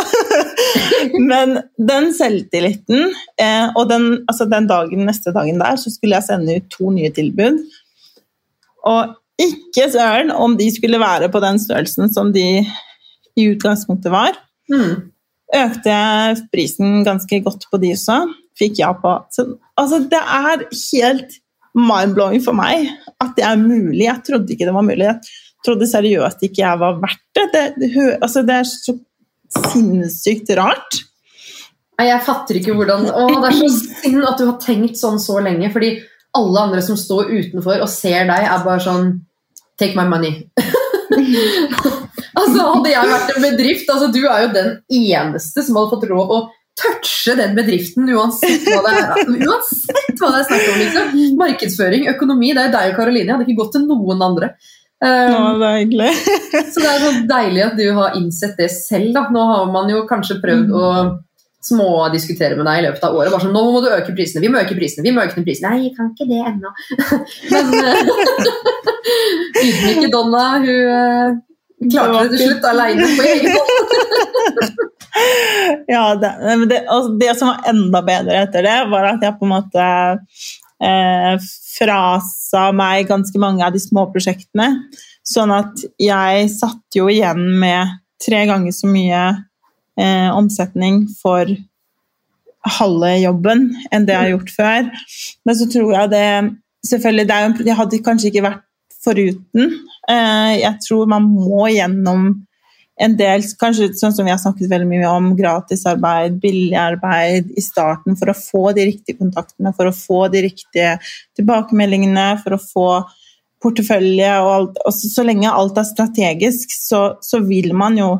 [SPEAKER 3] men den selvtilliten, eh, og den, altså den dagen, neste dagen der, så skulle jeg sende ut to nye tilbud. Og ikke søren om de skulle være på den størrelsen som de i utgangspunktet var.
[SPEAKER 2] Mm.
[SPEAKER 3] økte jeg prisen ganske godt på de også. Fikk ja på. Så, altså, det er helt mind-blowing for meg at det er mulig. Jeg trodde ikke det var mulig. Jeg trodde seriøst ikke jeg var verdt det. Det, det, altså, det er så sinnssykt rart.
[SPEAKER 2] Nei, Jeg fatter ikke hvordan Å, Det er så synd at du har tenkt sånn så lenge, fordi alle andre som står utenfor og ser deg, er bare sånn Take my money. altså, Hadde jeg vært en bedrift altså Du er jo den eneste som hadde fått lov å touche den bedriften, uansett hva det er, uansett hva det er snakk om. liksom. Markedsføring, økonomi, det er jo deg og Karoline. Jeg hadde ikke gått til noen andre. Um,
[SPEAKER 3] det hyggelig.
[SPEAKER 2] så det er så deilig at du har innsett det selv. Da. Nå har man jo kanskje prøvd å smådiskutere med deg i løpet av året. Bare sånn, nå må du øke prisene, vi må øke prisene, vi må øke prisene. Nei, jeg kan ikke det ennå. Men eh, ydmyke Donna, hun eh, klarte det til slutt aleine på egen hånd.
[SPEAKER 3] Ja, det, det, og det som var enda bedre etter det, var at jeg på en måte eh, frasa meg ganske mange av de små prosjektene. Sånn at jeg satt jo igjen med tre ganger så mye eh, omsetning for halve jobben enn det jeg har gjort før. Men så tror jeg det Selvfølgelig, det, er det hadde kanskje ikke vært foruten. Eh, jeg tror man må gjennom en del, kanskje sånn som vi har snakket veldig mye om, gratisarbeid, billig arbeid i starten for å få de riktige kontaktene, for å få de riktige tilbakemeldingene, for å få portefølje og alt. Og så, så lenge alt er strategisk, så, så vil man jo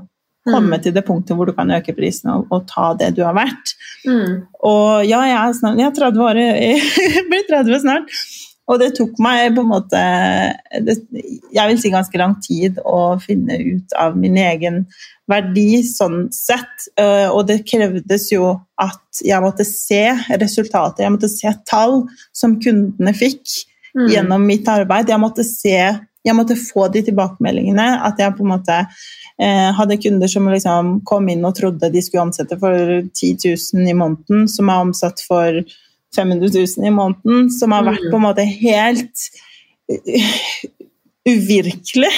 [SPEAKER 3] komme
[SPEAKER 2] Mm.
[SPEAKER 3] til det punktet hvor du kan øke prisen og, og ta det du har vært.
[SPEAKER 2] Mm.
[SPEAKER 3] Og ja, jeg er, snart, jeg er 30 år, jeg blir 30 snart. Og det tok meg på en måte det, Jeg vil si ganske lang tid å finne ut av min egen verdi sånn sett. Eh, Og det krevdes jo at jeg måtte se resultater, jeg måtte se tall som kundene fikk
[SPEAKER 2] Mm.
[SPEAKER 3] gjennom mitt arbeid. Jeg måtte se, jeg måtte få de tilbakemeldingene. At jeg på en måte eh, hadde kunder som liksom kom inn og trodde de skulle omsette for 10 000 i måneden, som er omsatt for 500 000 i måneden, som har vært
[SPEAKER 2] Mm.
[SPEAKER 3] på en måte helt uh, uvirkelig.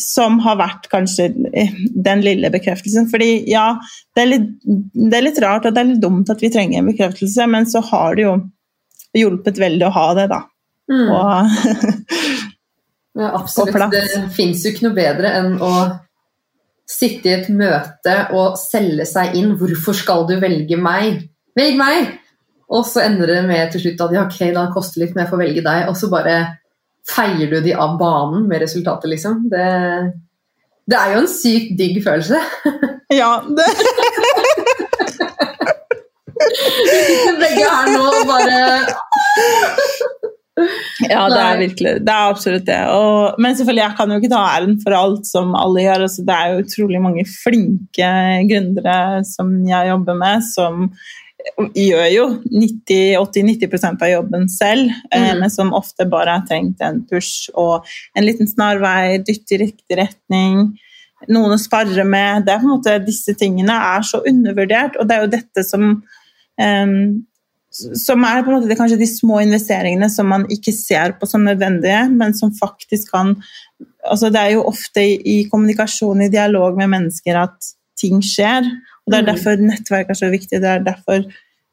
[SPEAKER 3] Som har vært kanskje eh, den lille bekreftelsen. Fordi ja, det er, litt, det er litt rart og det er litt dumt at vi trenger en bekreftelse, men så har det jo hjulpet veldig å ha det, da.
[SPEAKER 2] Mm.
[SPEAKER 3] Og,
[SPEAKER 2] Ja, absolutt. Det fins jo ikke noe bedre enn å sitte i et møte og selge seg inn. 'Hvorfor skal du velge meg?' Velg meg! Og så ender det med til slutt at ja, ok, da koster det litt, men jeg får velge deg. Og så bare feier du de av banen med resultatet, liksom. Det, Det er jo en sykt digg følelse.
[SPEAKER 3] Ja, det,
[SPEAKER 2] Begge er nå bare
[SPEAKER 3] ja, det er virkelig Det er absolutt det. Og, men selvfølgelig, jeg kan jo ikke ta æren for alt som alle gjør. Altså, det er jo utrolig mange flinke gründere som jeg jobber med, som gjør jo 80-90% av jobben selv,
[SPEAKER 2] Mm.
[SPEAKER 3] men som ofte bare har trengt en push og en liten snarvei, dytt i riktig retning. Noen å sparre med. Det er på en måte, disse tingene er så undervurdert, og det er jo dette som um, som er på en måte det, kanskje de små investeringene som man ikke ser på som nødvendige, men som faktisk kan altså Det er jo ofte i, i kommunikasjon, i dialog med mennesker, at ting skjer. Det er
[SPEAKER 2] Mm.
[SPEAKER 3] derfor nettverk er så viktig, det er derfor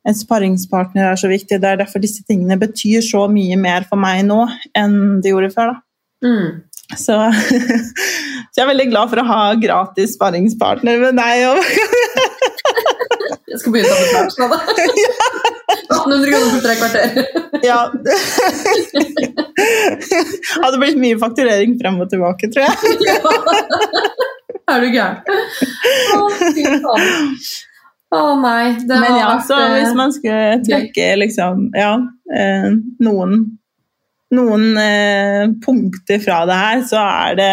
[SPEAKER 3] en sparringspartner er så viktig, det er derfor disse tingene betyr så mye mer for meg nå enn de gjorde før. da.
[SPEAKER 2] mm.
[SPEAKER 3] Så, så jeg er veldig glad for å ha gratis sparringspartner med deg.
[SPEAKER 2] Jeg skal begynne å ta betalt nå, det. 1800 kroner for tre kvarter.
[SPEAKER 3] ja. Hadde blitt mye fakturering frem og tilbake, tror jeg.
[SPEAKER 2] Er du gæren? Å, fy faen. Å nei. Det
[SPEAKER 3] Men ja,
[SPEAKER 2] vært,
[SPEAKER 3] så
[SPEAKER 2] eh,
[SPEAKER 3] hvis man skulle trekke liksom, ja, eh, noen, noen eh, punkter fra det her, så er det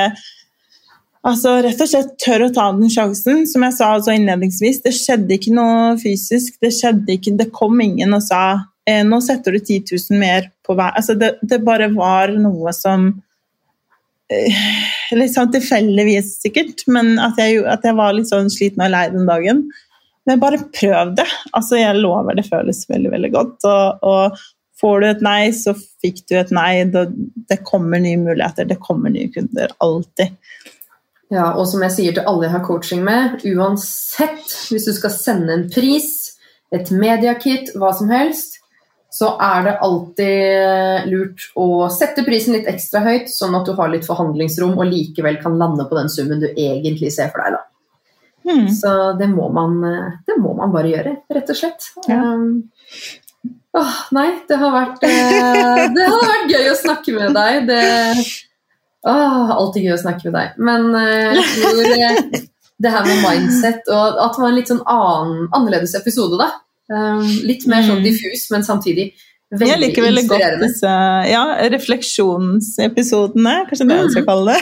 [SPEAKER 3] altså, rett og slett tør å ta den sjansen. Som jeg sa altså innledningsvis, det skjedde ikke noe fysisk. Det, ikke, det kom ingen og sa eh, nå setter du 10 000 mer på hver. Altså, det, det bare var noe som eh, Litt sånn tilfeldigvis, sikkert, men at jeg, at jeg var litt sånn sliten og lei den dagen. Men bare prøv det. Altså, jeg lover, det føles veldig, veldig godt. Og, og får du et nei, så fikk du et nei. Det kommer nye muligheter, det kommer nye kunder. Alltid.
[SPEAKER 2] Ja, og som jeg sier til alle jeg har coaching med, uansett hvis du skal sende en pris, et mediakit, hva som helst, så er det alltid lurt å sette prisen litt ekstra høyt, sånn at du har litt forhandlingsrom og likevel kan lande på den summen du egentlig ser for deg. da.
[SPEAKER 3] Mm.
[SPEAKER 2] Så det må man, det må man bare gjøre, rett og slett.
[SPEAKER 3] Ja.
[SPEAKER 2] Um, åh, nei, det har vært eh, Det har vært gøy å snakke med deg. Det åh, Alltid gøy å snakke med deg. Men uh, jeg tror det, det her med mindset og at det var en litt sånn annen, annerledes episode, da. Um, litt mer sånn
[SPEAKER 3] Mm.
[SPEAKER 2] diffus, men samtidig
[SPEAKER 3] Jeg
[SPEAKER 2] veldig
[SPEAKER 3] liker veldig godt disse ja, refleksjonsepisodene, kanskje det det jeg skal kalle det.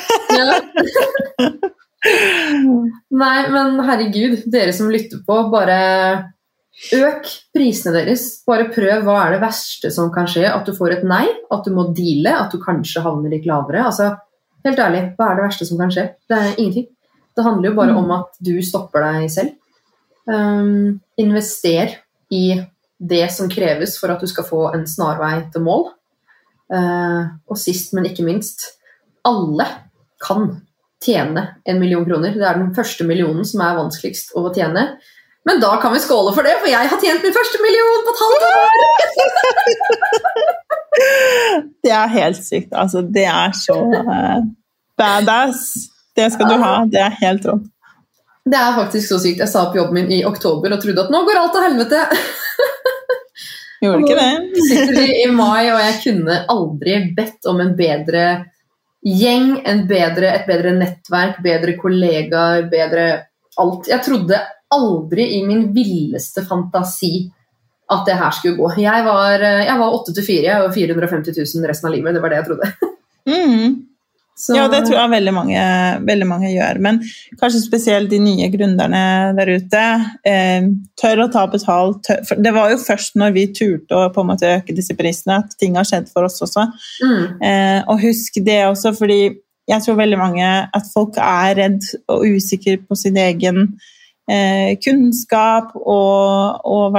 [SPEAKER 2] Nei, men herregud, dere som lytter på, bare øk prisene deres. Bare prøv hva er det verste som kan skje. At du får et nei, at du må deale, at du kanskje havner litt lavere. Altså, helt ærlig, hva er det verste som kan skje? Det er ingenting. Det handler jo bare
[SPEAKER 3] Mm.
[SPEAKER 2] om at du stopper deg selv. Um, invester i det som kreves for at du skal få en snarvei til mål. Uh, og sist, men ikke minst, alle kan tjene en million kroner. Det er den første millionen som er vanskeligst å tjene. Men da kan vi skåle for det, for jeg har tjent min første million på et halvt år!
[SPEAKER 3] Det er helt sykt. Altså, det er så uh, badass. Det skal du ha. Det er helt rått.
[SPEAKER 2] Det er faktisk så sykt. Jeg sa opp jobben min i oktober og trodde at nå går alt til helvete.
[SPEAKER 3] Gjorde ikke det?
[SPEAKER 2] sitter vi i mai, og jeg kunne aldri bedt om en bedre gjeng, en bedre, et bedre nettverk, bedre kollegaer, bedre alt. Jeg trodde aldri i min villeste fantasi at det her skulle gå. Jeg var, jeg var 8 til 4 og 450 000 resten av livet. Det var det jeg trodde.
[SPEAKER 3] Mm.
[SPEAKER 2] Så,
[SPEAKER 3] Ja, det tror jeg veldig mange, veldig mange gjør. Men kanskje spesielt de nye gründerne der ute. Eh, tør å ta betalt. Tør, det var jo først når vi turte å på en måte øke disse prisene, at ting har skjedd for oss også.
[SPEAKER 2] mm,
[SPEAKER 3] Eh, og husk det også, fordi jeg tror veldig mange at folk er redd og usikre på sin egen eh, kunnskap og, og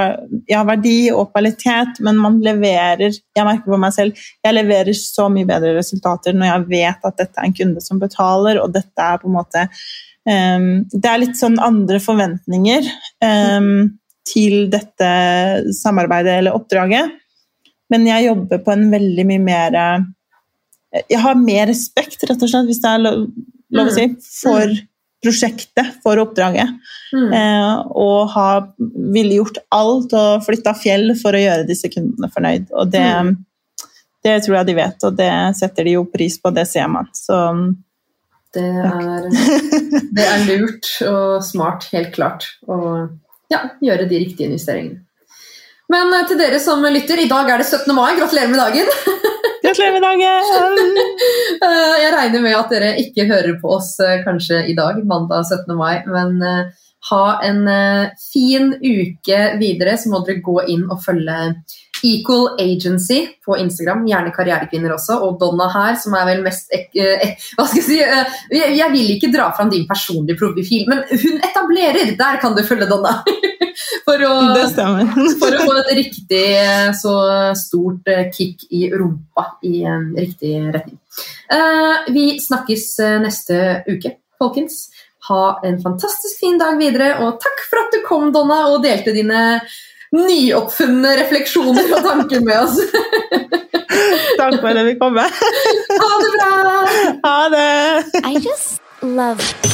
[SPEAKER 3] ja, verdi og kvalitet, men man leverer Jeg merker på meg selv jeg leverer så mye bedre resultater når jeg vet at dette er en kunde som betaler, og dette er på en måte um, Det er litt sånn andre forventninger um, til dette samarbeidet eller oppdraget, men jeg jobber på en veldig mye mer jeg har mer respekt, rett og slett, hvis det er lov, lov å si, for prosjektet, for oppdraget.
[SPEAKER 2] mm.
[SPEAKER 3] Eh, og har ville gjort alt og flytta fjell for å gjøre disse kundene fornøyd. Og det, det tror jeg de vet, og det setter de jo pris på, det ser man. Så
[SPEAKER 2] Det er, det er lurt og smart, helt klart, å ja, gjøre de riktige investeringene. Men eh, til dere som lytter, i dag er det 17. mai. Gratulerer med dagen!
[SPEAKER 3] Gratulerer med dagen!
[SPEAKER 2] Regner med at dere ikke hører på oss eh, kanskje i dag, mandag 17. mai, men eh, ha en eh, fin uke videre, så må dere gå inn og følge Equal Agency på Instagram, gjerne karrierekvinner også, og Donna her, som er vel mest eh, Hva skal jeg si? eh, jeg, vil ikke dra fram din personlige profil, men hun etablerer! Der kan du følge Donna! For å, for å få et riktig eh, så stort eh, kick i rumpa i en riktig retning. Eh, Vi snakkes eh, neste uke, folkens. Ha en fantastisk fin dag videre, og takk for at du kom, Donna, og delte dine nyoppfunne refleksjoner og tanker med oss.
[SPEAKER 3] Takk for at jeg fikk komme.
[SPEAKER 2] Ha det bra!
[SPEAKER 3] Ha det!
[SPEAKER 1] I just love